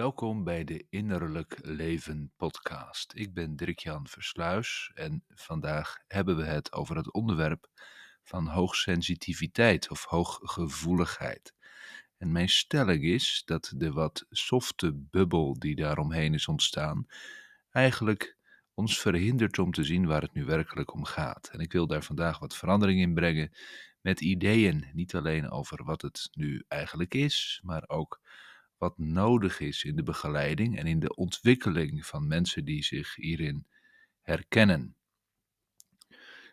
Welkom bij de Innerlijk Leven podcast. Ik ben Dirk-Jan Versluis en vandaag hebben we het over het onderwerp van hoogsensitiviteit of hooggevoeligheid. En mijn stelling is dat de wat softe bubbel die daaromheen is ontstaan, eigenlijk ons verhindert om te zien waar het nu werkelijk om gaat. En ik wil daar vandaag wat verandering in brengen met ideeën, niet alleen over wat het nu eigenlijk is, maar ook wat nodig is in de begeleiding en in de ontwikkeling van mensen die zich hierin herkennen.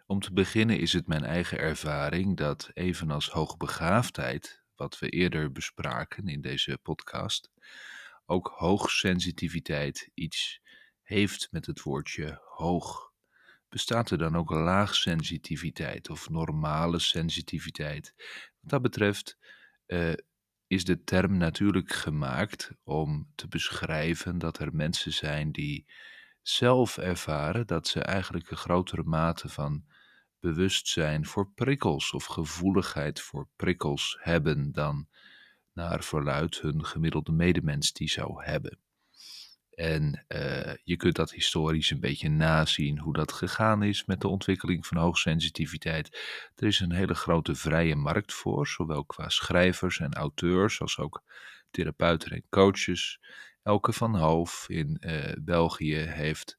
Om te beginnen is het mijn eigen ervaring dat evenals hoogbegaafdheid, wat we eerder bespraken in deze podcast, ook hoogsensitiviteit iets heeft met het woordje hoog. Bestaat er dan ook laagsensitiviteit of normale sensitiviteit? Wat dat betreft uh, is de term natuurlijk gemaakt om te beschrijven dat er mensen zijn die zelf ervaren dat ze eigenlijk een grotere mate van bewustzijn voor prikkels of gevoeligheid voor prikkels hebben dan naar verluid hun gemiddelde medemens die zou hebben. En uh, je kunt dat historisch een beetje nazien hoe dat gegaan is met de ontwikkeling van hoogsensitiviteit. Er is een hele grote vrije markt voor, zowel qua schrijvers en auteurs als ook therapeuten en coaches. Elke van Hoof in uh, België heeft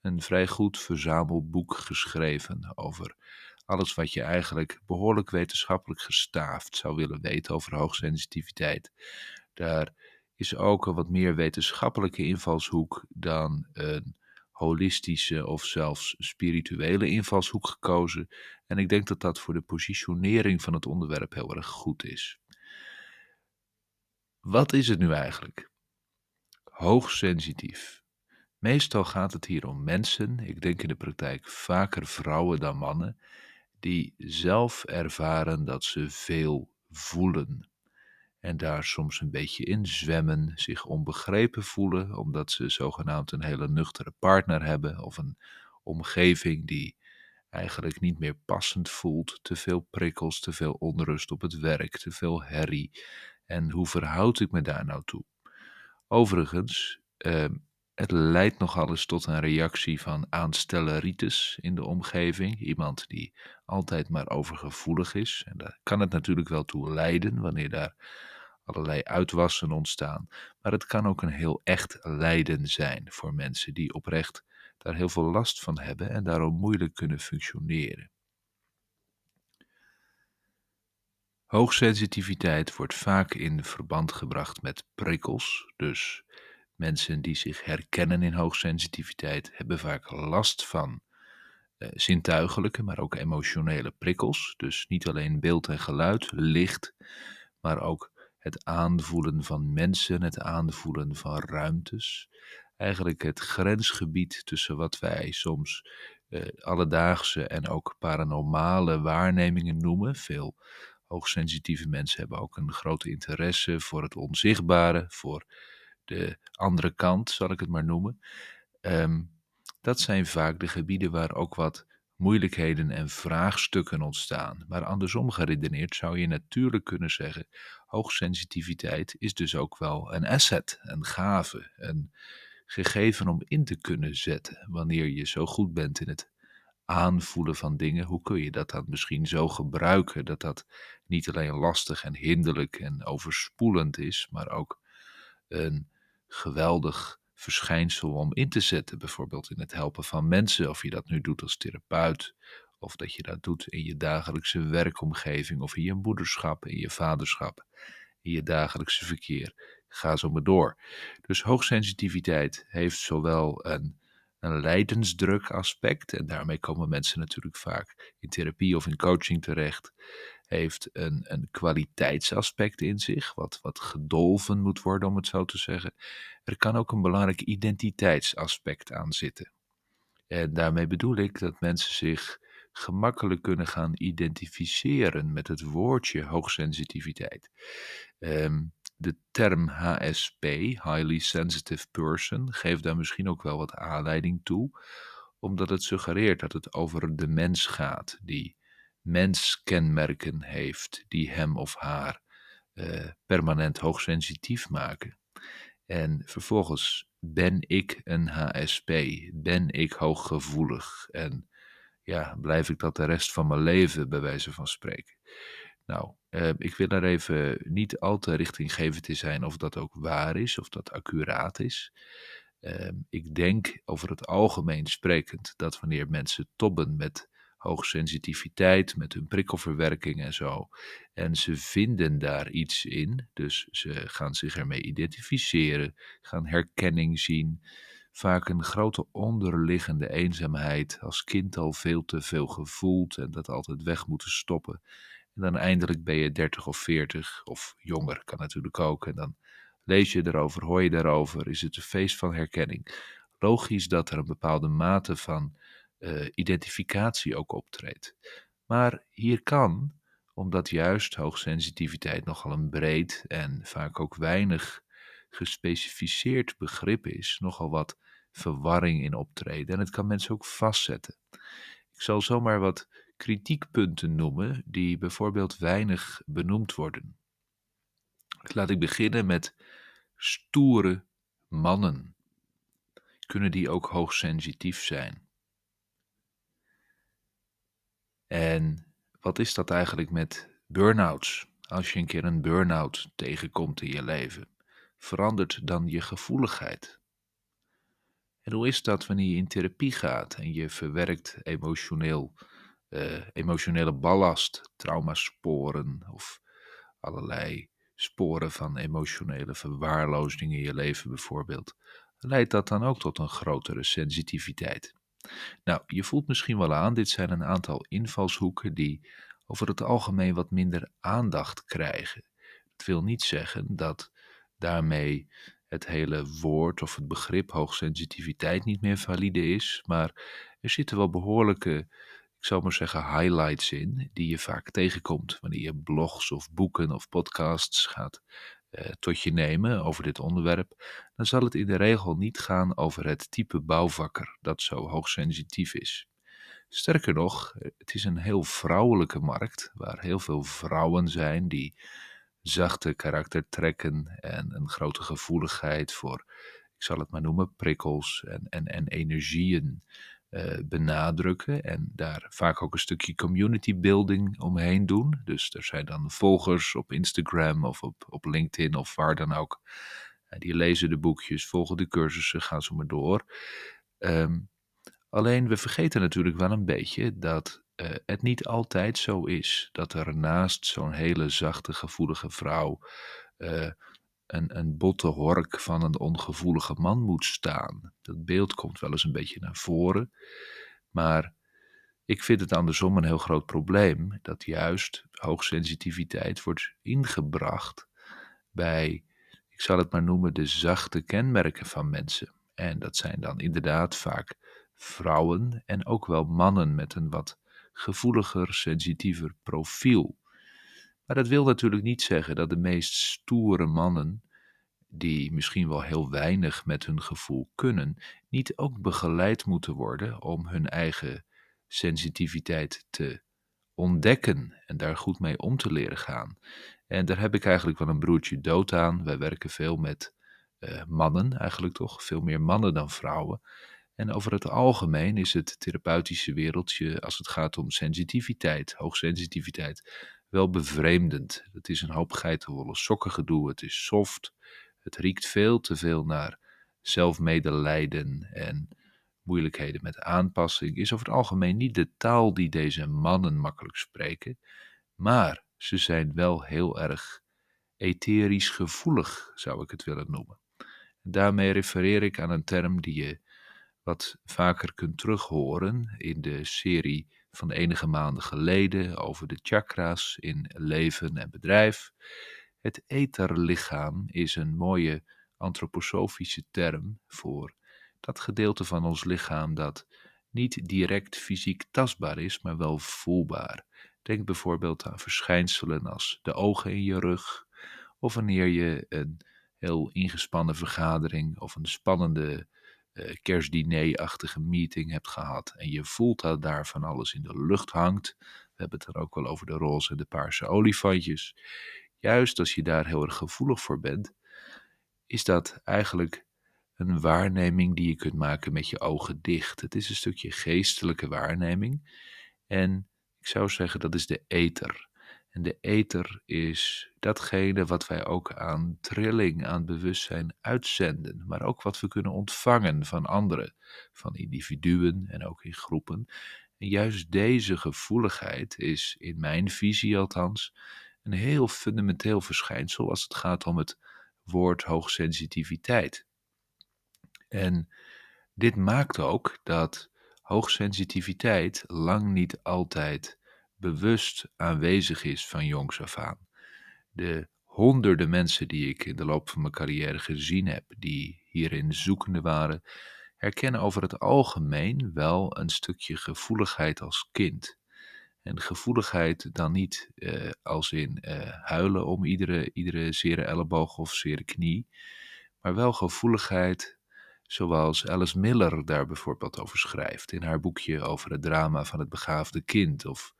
een vrij goed verzamelboek geschreven over alles wat je eigenlijk behoorlijk wetenschappelijk gestaafd zou willen weten over hoogsensitiviteit. Daar is ook een wat meer wetenschappelijke invalshoek dan een holistische of zelfs spirituele invalshoek gekozen. En ik denk dat dat voor de positionering van het onderwerp heel erg goed is. Wat is het nu eigenlijk? Hoogsensitief. Meestal gaat het hier om mensen, ik denk in de praktijk vaker vrouwen dan mannen, die zelf ervaren dat ze veel voelen en daar soms een beetje in zwemmen, zich onbegrepen voelen, omdat ze zogenaamd een hele nuchtere partner hebben of een omgeving die eigenlijk niet meer passend voelt, te veel prikkels, te veel onrust op het werk, te veel herrie. En hoe verhoud ik me daar nou toe? Overigens, eh, het leidt nogal eens tot een reactie van aanstelleritis in de omgeving. Iemand die altijd maar overgevoelig is. En daar kan het natuurlijk wel toe leiden wanneer daar allerlei uitwassen ontstaan. Maar het kan ook een heel echt lijden zijn voor mensen die oprecht daar heel veel last van hebben en daarom moeilijk kunnen functioneren. Hoogsensitiviteit wordt vaak in verband gebracht met prikkels, dus mensen die zich herkennen in hoogsensitiviteit hebben vaak last van eh, zintuigelijke, maar ook emotionele prikkels. Dus niet alleen beeld en geluid, licht, maar ook het aanvoelen van mensen, het aanvoelen van ruimtes. Eigenlijk het grensgebied tussen wat wij soms eh, alledaagse en ook paranormale waarnemingen noemen. Veel hoogsensitieve mensen hebben ook een grote interesse voor het onzichtbare, voor de andere kant, zal ik het maar noemen. Um, dat zijn vaak de gebieden waar ook wat moeilijkheden en vraagstukken ontstaan. Maar andersom geredeneerd zou je natuurlijk kunnen zeggen: hoogsensitiviteit is dus ook wel een asset, een gave, een gegeven om in te kunnen zetten. Wanneer je zo goed bent in het aanvoelen van dingen, hoe kun je dat dan misschien zo gebruiken dat dat niet alleen lastig en hinderlijk en overspoelend is, maar ook een geweldig verschijnsel om in te zetten, bijvoorbeeld in het helpen van mensen, of je dat nu doet als therapeut, of dat je dat doet in je dagelijkse werkomgeving, of in je moederschap, in je vaderschap, in je dagelijkse verkeer. Ga zo maar door. Dus hoogsensitiviteit heeft zowel een, een lijdensdruk aspect, en daarmee komen mensen natuurlijk vaak in therapie of in coaching terecht, heeft een, een kwaliteitsaspect in zich, wat, wat gedolven moet worden, om het zo te zeggen. Er kan ook een belangrijk identiteitsaspect aan zitten. En daarmee bedoel ik dat mensen zich gemakkelijk kunnen gaan identificeren met het woordje hoogsensitiviteit. Um, de term HSP, Highly Sensitive Person, geeft daar misschien ook wel wat aanleiding toe, omdat het suggereert dat het over de mens gaat, die menskenmerken heeft die hem of haar uh, permanent hoogsensitief maken. En vervolgens ben ik een HSP, ben ik hooggevoelig en ja, blijf ik dat de rest van mijn leven bij wijze van spreken. Nou, eh, ik wil er even niet al te richtinggevend in zijn of dat ook waar is, of dat accuraat is. Ehm, ik denk over het algemeen sprekend dat wanneer mensen tobben met hoogsensitiviteit, met hun prikkelverwerking en zo, en ze vinden daar iets in, dus ze gaan zich ermee identificeren, gaan herkenning zien, vaak een grote onderliggende eenzaamheid, als kind al veel te veel gevoeld en dat altijd weg moeten stoppen. En dan eindelijk ben je 30 of 40 of jonger, kan natuurlijk ook. En dan lees je erover, hoor je erover, is het een feest van herkenning. Logisch dat er een bepaalde mate van uh, identificatie ook optreedt. Maar hier kan, omdat juist hoogsensitiviteit nogal een breed en vaak ook weinig gespecificeerd begrip is, nogal wat verwarring in optreden. En het kan mensen ook vastzetten. Ik zal zomaar wat kritiekpunten noemen die bijvoorbeeld weinig benoemd worden. Laat ik beginnen met stoere mannen. Kunnen die ook hoogsensitief zijn? En wat is dat eigenlijk met burn-outs? Als je een keer een burn-out tegenkomt in je leven, verandert dan je gevoeligheid? En hoe is dat wanneer je in therapie gaat en je verwerkt emotioneel, uh, emotionele ballast, traumasporen of allerlei sporen van emotionele verwaarlozing in je leven bijvoorbeeld? Leidt dat dan ook tot een grotere sensitiviteit? Nou, je voelt misschien wel aan, dit zijn een aantal invalshoeken die over het algemeen wat minder aandacht krijgen. Het wil niet zeggen dat daarmee het hele woord of het begrip hoogsensitiviteit niet meer valide is, maar er zitten wel behoorlijke, ik zou maar zeggen, highlights in, die je vaak tegenkomt wanneer je blogs of boeken of podcasts gaat tot je nemen over dit onderwerp, dan zal het in de regel niet gaan over het type bouwvakker dat zo hoogsensitief is. Sterker nog, het is een heel vrouwelijke markt, waar heel veel vrouwen zijn die zachte karaktertrekken en een grote gevoeligheid voor, ik zal het maar noemen, prikkels en, en, en energieën uh, benadrukken en daar vaak ook een stukje community building omheen doen. Dus er zijn dan volgers op Instagram of op, op LinkedIn of waar dan ook. Uh, die lezen de boekjes, volgen de cursussen, gaan zo maar door. Um, alleen we vergeten natuurlijk wel een beetje dat uh, het niet altijd zo is dat er naast zo'n hele zachte, gevoelige vrouw een, een botte hork van een ongevoelige man moet staan. Dat beeld komt wel eens een beetje naar voren. Maar ik vind het andersom een heel groot probleem dat juist hoogsensitiviteit wordt ingebracht bij, ik zal het maar noemen, de zachte kenmerken van mensen. En dat zijn dan inderdaad vaak vrouwen en ook wel mannen met een wat gevoeliger, sensitiever profiel. Maar dat wil natuurlijk niet zeggen dat de meest stoere mannen, die misschien wel heel weinig met hun gevoel kunnen, niet ook begeleid moeten worden om hun eigen sensitiviteit te ontdekken en daar goed mee om te leren gaan. En daar heb ik eigenlijk wel een broertje dood aan. Wij werken veel met uh, mannen, eigenlijk toch, veel meer mannen dan vrouwen. En over het algemeen is het therapeutische wereldje, als het gaat om sensitiviteit, hoogsensitiviteit, wel bevreemdend. Het is een hoop geitenwolle sokken gedoe, het is soft, het riekt veel te veel naar zelfmedelijden en moeilijkheden met aanpassing. Is over het algemeen niet de taal die deze mannen makkelijk spreken, maar ze zijn wel heel erg etherisch gevoelig, zou ik het willen noemen. Daarmee refereer ik aan een term die je wat vaker kunt terughoren in de serie van enige maanden geleden over de chakra's in leven en bedrijf. Het etherlichaam is een mooie antroposofische term voor dat gedeelte van ons lichaam dat niet direct fysiek tastbaar is, maar wel voelbaar. Denk bijvoorbeeld aan verschijnselen als de ogen in je rug, of wanneer je een heel ingespannen vergadering of een spannende uh, kerstdiner-achtige meeting hebt gehad en je voelt dat daar van alles in de lucht hangt. We hebben het dan ook wel over de roze en de paarse olifantjes. Juist als je daar heel erg gevoelig voor bent, is dat eigenlijk een waarneming die je kunt maken met je ogen dicht. Het is een stukje geestelijke waarneming. En ik zou zeggen dat is de ether. En de ether is datgene wat wij ook aan trilling, aan bewustzijn uitzenden, maar ook wat we kunnen ontvangen van anderen, van individuen en ook in groepen. En juist deze gevoeligheid is, in mijn visie althans, een heel fundamenteel verschijnsel als het gaat om het woord hoogsensitiviteit. En dit maakt ook dat hoogsensitiviteit lang niet altijd bewust aanwezig is van jongs af aan. De honderden mensen die ik in de loop van mijn carrière gezien heb, die hierin zoekende waren, herkennen over het algemeen wel een stukje gevoeligheid als kind. En gevoeligheid dan niet eh, als in eh, huilen om iedere, iedere zere elleboog of zere knie, maar wel gevoeligheid zoals Alice Miller daar bijvoorbeeld over schrijft in haar boekje over het drama van het begaafde kind of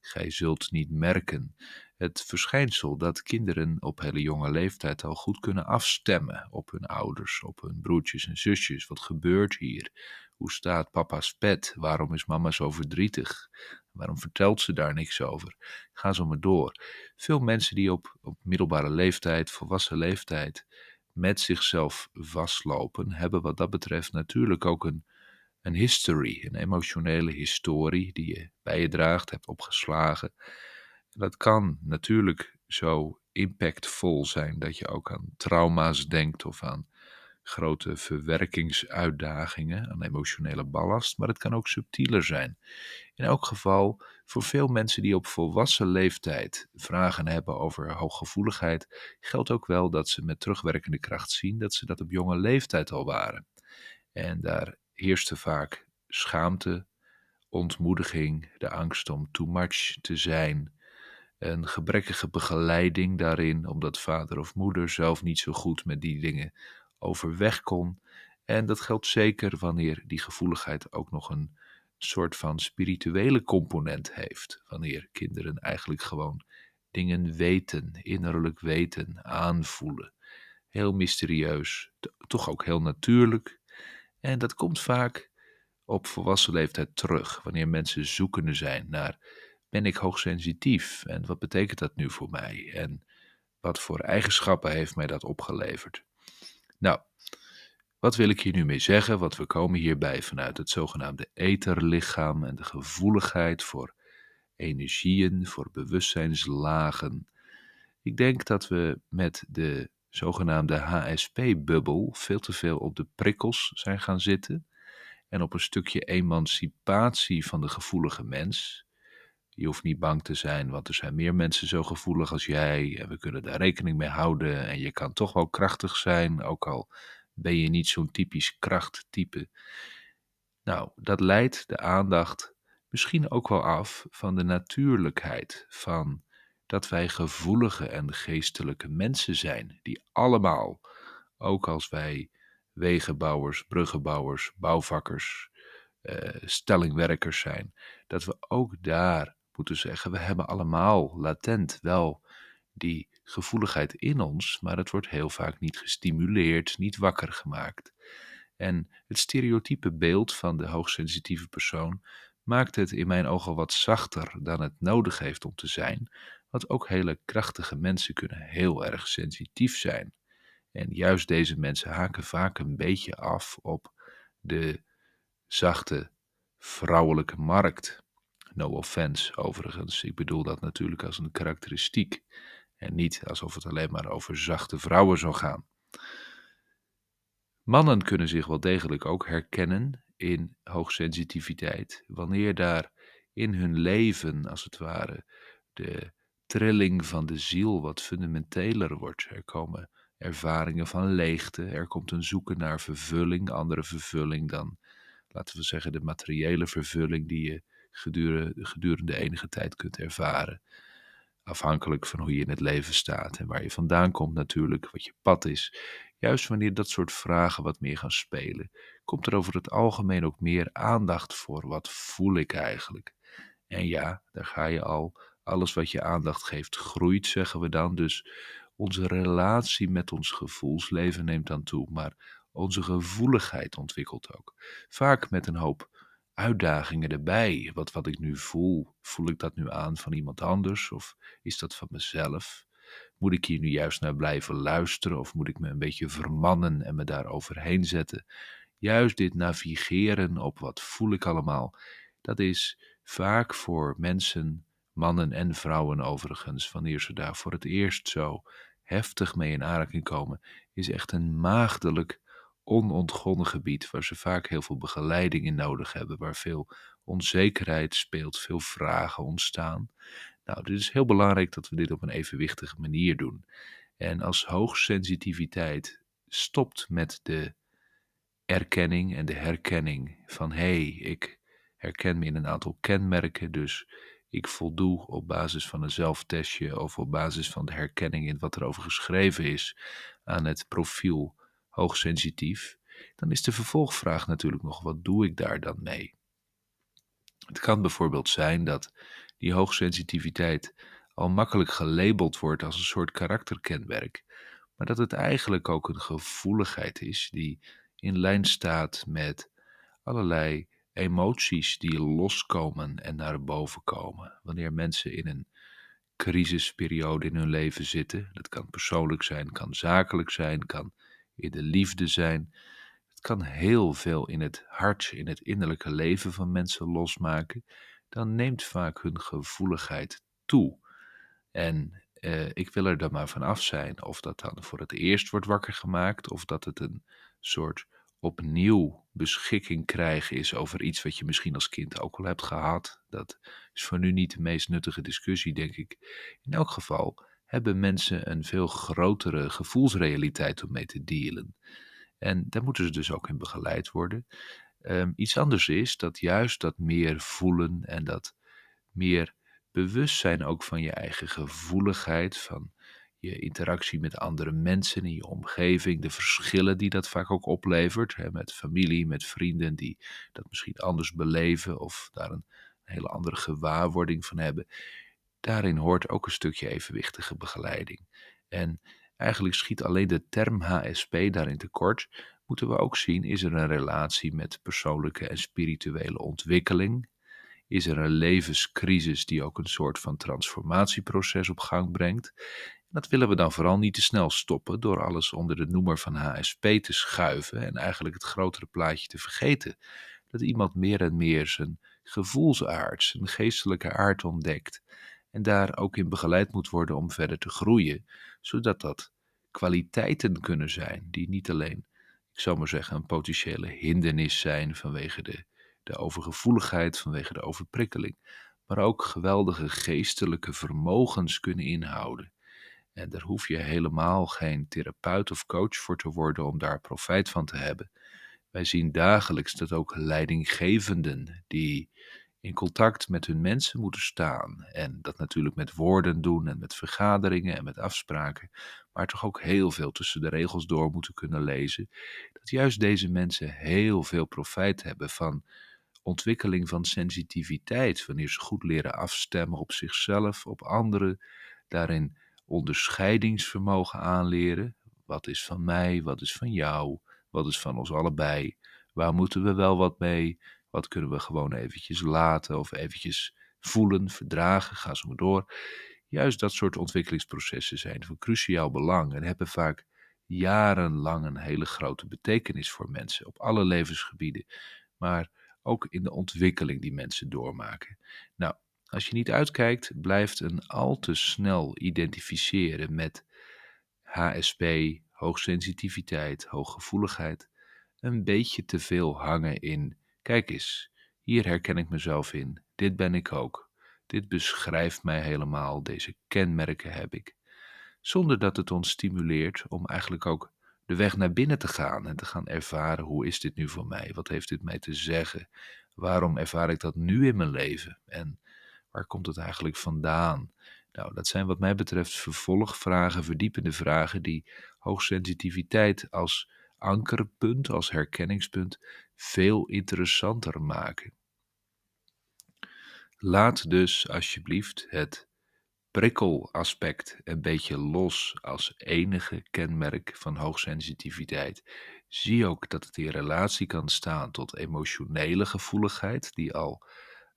Gij zult niet merken het verschijnsel dat kinderen op hele jonge leeftijd al goed kunnen afstemmen op hun ouders, op hun broertjes en zusjes. Wat gebeurt hier? Hoe staat papa's pet? Waarom is mama zo verdrietig? Waarom vertelt ze daar niks over? Ga zo maar door. Veel mensen die op, op middelbare leeftijd, volwassen leeftijd, met zichzelf vastlopen, hebben wat dat betreft natuurlijk ook een een history, een emotionele historie die je bij je draagt, hebt opgeslagen. Dat kan natuurlijk zo impactvol zijn dat je ook aan trauma's denkt of aan grote verwerkingsuitdagingen, aan emotionele ballast, maar het kan ook subtieler zijn. In elk geval, voor veel mensen die op volwassen leeftijd vragen hebben over hooggevoeligheid, geldt ook wel dat ze met terugwerkende kracht zien dat ze dat op jonge leeftijd al waren. En daar heerste vaak schaamte, ontmoediging, de angst om too much te zijn, een gebrekkige begeleiding daarin, omdat vader of moeder zelf niet zo goed met die dingen overweg kon. En dat geldt zeker wanneer die gevoeligheid ook nog een soort van spirituele component heeft. Wanneer kinderen eigenlijk gewoon dingen weten, innerlijk weten, aanvoelen. Heel mysterieus, toch ook heel natuurlijk. En dat komt vaak op volwassen leeftijd terug, wanneer mensen zoekende zijn naar ben ik hoogsensitief en wat betekent dat nu voor mij en wat voor eigenschappen heeft mij dat opgeleverd. Nou, wat wil ik hier nu mee zeggen? Want we komen hierbij vanuit het zogenaamde etherlichaam en de gevoeligheid voor energieën, voor bewustzijnslagen. Ik denk dat we met de zogenaamde HSP-bubbel veel te veel op de prikkels zijn gaan zitten en op een stukje emancipatie van de gevoelige mens. Je hoeft niet bang te zijn, want er zijn meer mensen zo gevoelig als jij en we kunnen daar rekening mee houden en je kan toch wel krachtig zijn, ook al ben je niet zo'n typisch krachttype. Nou, dat leidt de aandacht misschien ook wel af van de natuurlijkheid van dat wij gevoelige en geestelijke mensen zijn, die allemaal, ook als wij wegenbouwers, bruggenbouwers, bouwvakkers, uh, stellingwerkers zijn, dat we ook daar moeten zeggen, we hebben allemaal latent wel die gevoeligheid in ons, maar het wordt heel vaak niet gestimuleerd, niet wakker gemaakt. En het stereotype beeld van de hoogsensitieve persoon maakt het in mijn ogen wat zachter dan het nodig heeft om te zijn, want ook hele krachtige mensen kunnen heel erg sensitief zijn. En juist deze mensen haken vaak een beetje af op de zachte vrouwelijke markt. No offense overigens, ik bedoel dat natuurlijk als een karakteristiek en niet alsof het alleen maar over zachte vrouwen zou gaan. Mannen kunnen zich wel degelijk ook herkennen in hoogsensitiviteit, wanneer daar in hun leven, als het ware, de trilling van de ziel wat fundamenteler wordt. Er komen ervaringen van leegte, er komt een zoeken naar vervulling, andere vervulling dan, laten we zeggen, de materiële vervulling die je gedurende, gedurende enige tijd kunt ervaren. Afhankelijk van hoe je in het leven staat en waar je vandaan komt natuurlijk, wat je pad is. Juist wanneer dat soort vragen wat meer gaan spelen, komt er over het algemeen ook meer aandacht voor wat voel ik eigenlijk. En ja, daar ga je al alles wat je aandacht geeft groeit, zeggen we dan. Dus onze relatie met ons gevoelsleven neemt dan toe, maar onze gevoeligheid ontwikkelt ook. Vaak met een hoop uitdagingen erbij. Wat, wat ik nu voel, voel ik dat nu aan van iemand anders of is dat van mezelf? Moet ik hier nu juist naar blijven luisteren of moet ik me een beetje vermannen en me daar overheen zetten? Juist dit navigeren op wat voel ik allemaal, dat is vaak voor mensen, mannen en vrouwen overigens, wanneer ze daar voor het eerst zo heftig mee in aanraking komen, is echt een maagdelijk onontgonnen gebied waar ze vaak heel veel begeleiding in nodig hebben, waar veel onzekerheid speelt, veel vragen ontstaan. Nou, dit is heel belangrijk dat we dit op een evenwichtige manier doen. En als hoogsensitiviteit stopt met de erkenning en de herkenning van hé, hey, ik herken me in een aantal kenmerken, dus ik voldoe op basis van een zelftestje of op basis van de herkenning in wat er over geschreven is aan het profiel hoogsensitief, dan is de vervolgvraag natuurlijk nog: wat doe ik daar dan mee? Het kan bijvoorbeeld zijn dat die hoogsensitiviteit al makkelijk gelabeld wordt als een soort karakterkenmerk, maar dat het eigenlijk ook een gevoeligheid is die in lijn staat met allerlei emoties die loskomen en naar boven komen. Wanneer mensen in een crisisperiode in hun leven zitten, dat kan persoonlijk zijn, kan zakelijk zijn, kan in de liefde zijn. Het kan heel veel in het hart, in het innerlijke leven van mensen losmaken. Dan neemt vaak hun gevoeligheid toe. En eh, ik wil er dan maar van af zijn of dat dan voor het eerst wordt wakker gemaakt, of dat het een soort opnieuw beschikking krijgen is over iets wat je misschien als kind ook al hebt gehad. Dat is voor nu niet de meest nuttige discussie, denk ik. In elk geval hebben mensen een veel grotere gevoelsrealiteit om mee te dealen. En daar moeten ze dus ook in begeleid worden. Um, iets anders is dat juist dat meer voelen en dat meer bewustzijn ook van je eigen gevoeligheid, van je interactie met andere mensen in je omgeving, de verschillen die dat vaak ook oplevert, hè, met familie, met vrienden die dat misschien anders beleven of daar een, een hele andere gewaarwording van hebben. Daarin hoort ook een stukje evenwichtige begeleiding. En eigenlijk schiet alleen de term HSP daarin tekort. Moeten we ook zien, is er een relatie met persoonlijke en spirituele ontwikkeling? Is er een levenscrisis die ook een soort van transformatieproces op gang brengt? Dat willen we dan vooral niet te snel stoppen door alles onder de noemer van HSP te schuiven en eigenlijk het grotere plaatje te vergeten. Dat iemand meer en meer zijn gevoelsaard, zijn geestelijke aard ontdekt en daar ook in begeleid moet worden om verder te groeien, zodat dat kwaliteiten kunnen zijn die niet alleen, ik zou maar zeggen, een potentiële hindernis zijn vanwege de, de overgevoeligheid, vanwege de overprikkeling, maar ook geweldige geestelijke vermogens kunnen inhouden. En daar hoef je helemaal geen therapeut of coach voor te worden om daar profijt van te hebben. Wij zien dagelijks dat ook leidinggevenden die in contact met hun mensen moeten staan. En dat natuurlijk met woorden doen en met vergaderingen en met afspraken. Maar toch ook heel veel tussen de regels door moeten kunnen lezen. Dat juist deze mensen heel veel profijt hebben van ontwikkeling van sensitiviteit. Wanneer ze goed leren afstemmen op zichzelf, op anderen. Daarin onderscheidingsvermogen aanleren. Wat is van mij, wat is van jou, wat is van ons allebei? Waar moeten we wel wat mee? Wat kunnen we gewoon eventjes laten of eventjes voelen, verdragen, ga zo maar door. Juist dat soort ontwikkelingsprocessen zijn van cruciaal belang en hebben vaak jarenlang een hele grote betekenis voor mensen op alle levensgebieden, maar ook in de ontwikkeling die mensen doormaken. Nou, als je niet uitkijkt, blijft een al te snel identificeren met HSP, hoogsensitiviteit, hooggevoeligheid, een beetje te veel hangen in Kijk eens, hier herken ik mezelf in. Dit ben ik ook. Dit beschrijft mij helemaal. Deze kenmerken heb ik. Zonder dat het ons stimuleert om eigenlijk ook de weg naar binnen te gaan en te gaan ervaren hoe is dit nu voor mij? Wat heeft dit mij te zeggen? Waarom ervaar ik dat nu in mijn leven? En waar komt het eigenlijk vandaan? Nou, dat zijn wat mij betreft vervolgvragen, verdiepende vragen die hoogsensitiviteit als ankerpunt, als herkenningspunt, veel interessanter maken. Laat dus alsjeblieft het prikkelaspect een beetje los als enige kenmerk van hoogsensitiviteit, zie ook dat het in relatie kan staan tot emotionele gevoeligheid, die al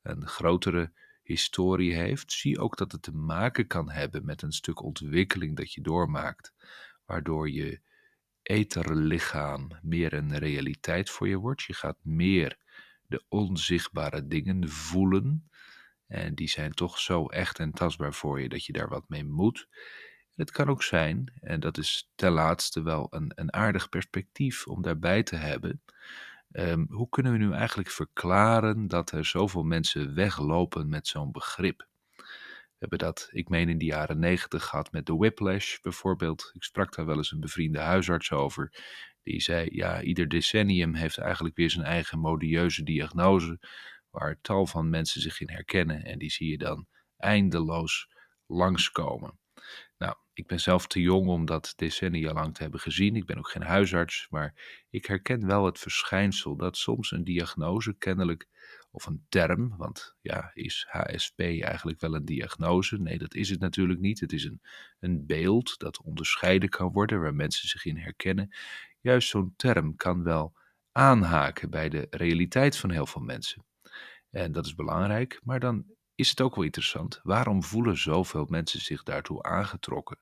een grotere historie heeft. Zie ook dat het te maken kan hebben met een stuk ontwikkeling dat je doormaakt, waardoor je lichaam meer een realiteit voor je wordt. Je gaat meer de onzichtbare dingen voelen. En die zijn toch zo echt en tastbaar voor je dat je daar wat mee moet. Het kan ook zijn, en dat is ten laatste wel een, een aardig perspectief om daarbij te hebben. Ehm, hoe kunnen we nu eigenlijk verklaren dat er zoveel mensen weglopen met zo'n begrip? We hebben dat, ik meen in de jaren negentig gehad met de whiplash bijvoorbeeld. Ik sprak daar wel eens een bevriende huisarts over. Die zei, ja, ieder decennium heeft eigenlijk weer zijn eigen modieuze diagnose. Waar tal van mensen zich in herkennen. En die zie je dan eindeloos langskomen. Nou, ik ben zelf te jong om dat decennia lang te hebben gezien. Ik ben ook geen huisarts, maar ik herken wel het verschijnsel dat soms een diagnose kennelijk, of een term, want ja, is HSP eigenlijk wel een diagnose? Nee, dat is het natuurlijk niet. Het is een, een beeld dat onderscheiden kan worden, waar mensen zich in herkennen. Juist zo'n term kan wel aanhaken bij de realiteit van heel veel mensen. En dat is belangrijk, maar dan is het ook wel interessant. Waarom voelen zoveel mensen zich daartoe aangetrokken?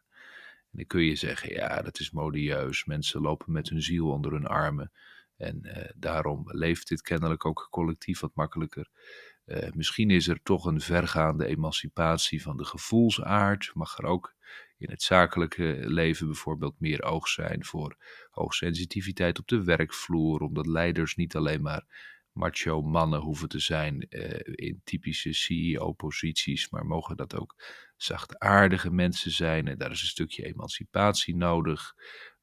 En dan kun je zeggen, ja, dat is modieus. Mensen lopen met hun ziel onder hun armen. En eh, daarom leeft dit kennelijk ook collectief wat makkelijker. Uh, misschien is er toch een vergaande emancipatie van de gevoelsaard. Mag er ook in het zakelijke leven bijvoorbeeld meer oog zijn voor hoogsensitiviteit op de werkvloer. Omdat leiders niet alleen maar macho mannen hoeven te zijn uh, in typische CEO-posities, maar mogen dat ook zachtaardige mensen zijn. En daar is een stukje emancipatie nodig.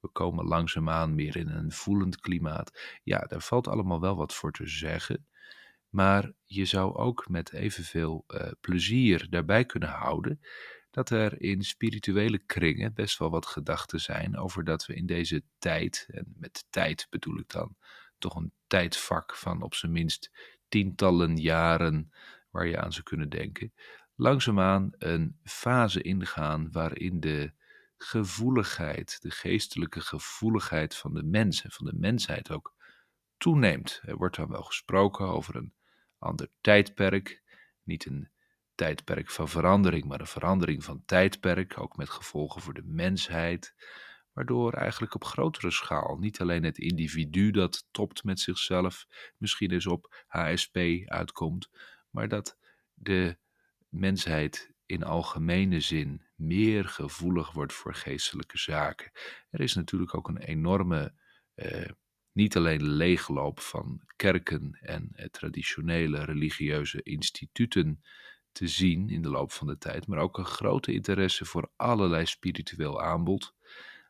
We komen langzaamaan meer in een voelend klimaat. Ja, daar valt allemaal wel wat voor te zeggen. Maar je zou ook met evenveel uh, plezier daarbij kunnen houden dat er in spirituele kringen best wel wat gedachten zijn over dat we in deze tijd, en met tijd bedoel ik dan toch een tijdvak van op zijn minst tientallen jaren waar je aan zou kunnen denken, langzaamaan een fase ingaan waarin de gevoeligheid, de geestelijke gevoeligheid van de mensen, van de mensheid ook toeneemt. Er wordt dan wel gesproken over een ander tijdperk, niet een tijdperk van verandering, maar een verandering van tijdperk, ook met gevolgen voor de mensheid waardoor eigenlijk op grotere schaal niet alleen het individu dat topt met zichzelf, misschien eens op HSP uitkomt, maar dat de mensheid in algemene zin meer gevoelig wordt voor geestelijke zaken. Er is natuurlijk ook een enorme, eh, niet alleen leegloop van kerken en eh, traditionele religieuze instituten te zien in de loop van de tijd, maar ook een grote interesse voor allerlei spiritueel aanbod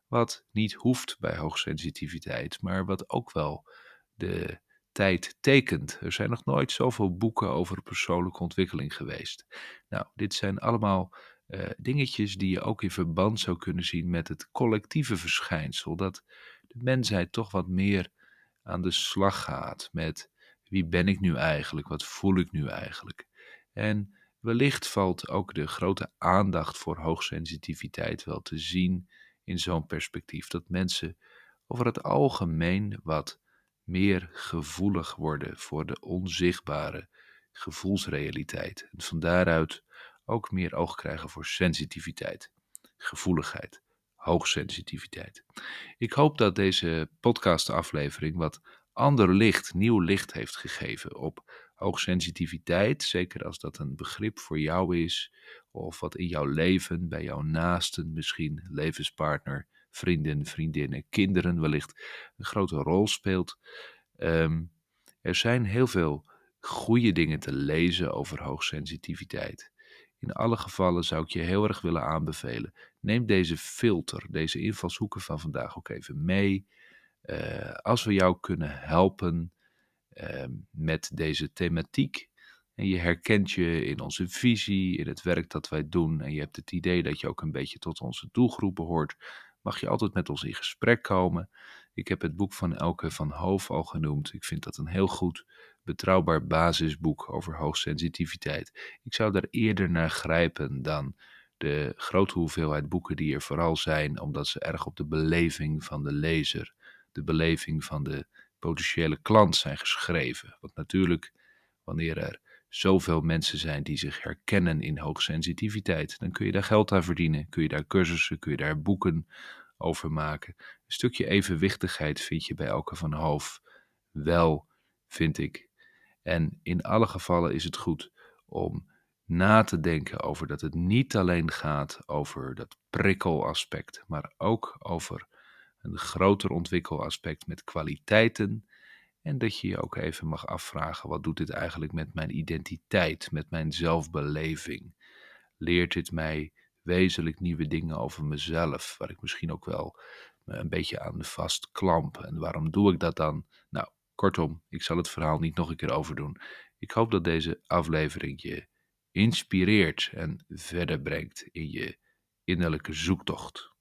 wat niet hoeft bij hoogsensitiviteit, maar wat ook wel de tijd tekent. Er zijn nog nooit zoveel boeken over persoonlijke ontwikkeling geweest. Nou, dit zijn allemaal uh, dingetjes die je ook in verband zou kunnen zien met het collectieve verschijnsel. Dat de mensheid toch wat meer aan de slag gaat met wie ben ik nu eigenlijk, wat voel ik nu eigenlijk. En wellicht valt ook de grote aandacht voor hoogsensitiviteit wel te zien in zo'n perspectief. Dat mensen over het algemeen wat meer gevoelig worden voor de onzichtbare gevoelsrealiteit. En van daaruit ook meer oog krijgen voor sensitiviteit, gevoeligheid, hoogsensitiviteit. Ik hoop dat deze podcastaflevering wat ander licht, nieuw licht heeft gegeven op hoogsensitiviteit. Zeker als dat een begrip voor jou is, of wat in jouw leven, bij jouw naasten misschien, levenspartner, vrienden, vriendinnen, kinderen wellicht een grote rol speelt. Ehm, er zijn heel veel goede dingen te lezen over hoogsensitiviteit. In alle gevallen zou ik je heel erg willen aanbevelen. Neem deze filter, deze invalshoeken van vandaag ook even mee. Uh, als we jou kunnen helpen uh, met deze thematiek, en je herkent je in onze visie, in het werk dat wij doen. En je hebt het idee dat je ook een beetje tot onze doelgroep behoort. Mag je altijd met ons in gesprek komen. Ik heb het boek van Elke van Hoof al genoemd. Ik vind dat een heel goed, betrouwbaar basisboek over hoogsensitiviteit. Ik zou daar eerder naar grijpen dan de grote hoeveelheid boeken die er vooral zijn omdat ze erg op de beleving van de lezer, de beleving van de potentiële klant zijn geschreven. Want natuurlijk, wanneer er zoveel mensen zijn die zich herkennen in hoogsensitiviteit, dan kun je daar geld aan verdienen, kun je daar cursussen, kun je daar boeken over maken. Een stukje evenwichtigheid vind je bij Elke van Hoof wel, vind ik. En in alle gevallen is het goed om na te denken over dat het niet alleen gaat over dat prikkelaspect, maar ook over een groter ontwikkelaspect met kwaliteiten. En dat je je ook even mag afvragen: wat doet dit eigenlijk met mijn identiteit, met mijn zelfbeleving? Leert dit mij wezenlijk nieuwe dingen over mezelf, waar ik misschien ook wel een beetje aan vast klamp? En waarom doe ik dat dan? Nou, kortom, ik zal het verhaal niet nog een keer overdoen. Ik hoop dat deze aflevering je inspireert en verder brengt in je innerlijke zoektocht.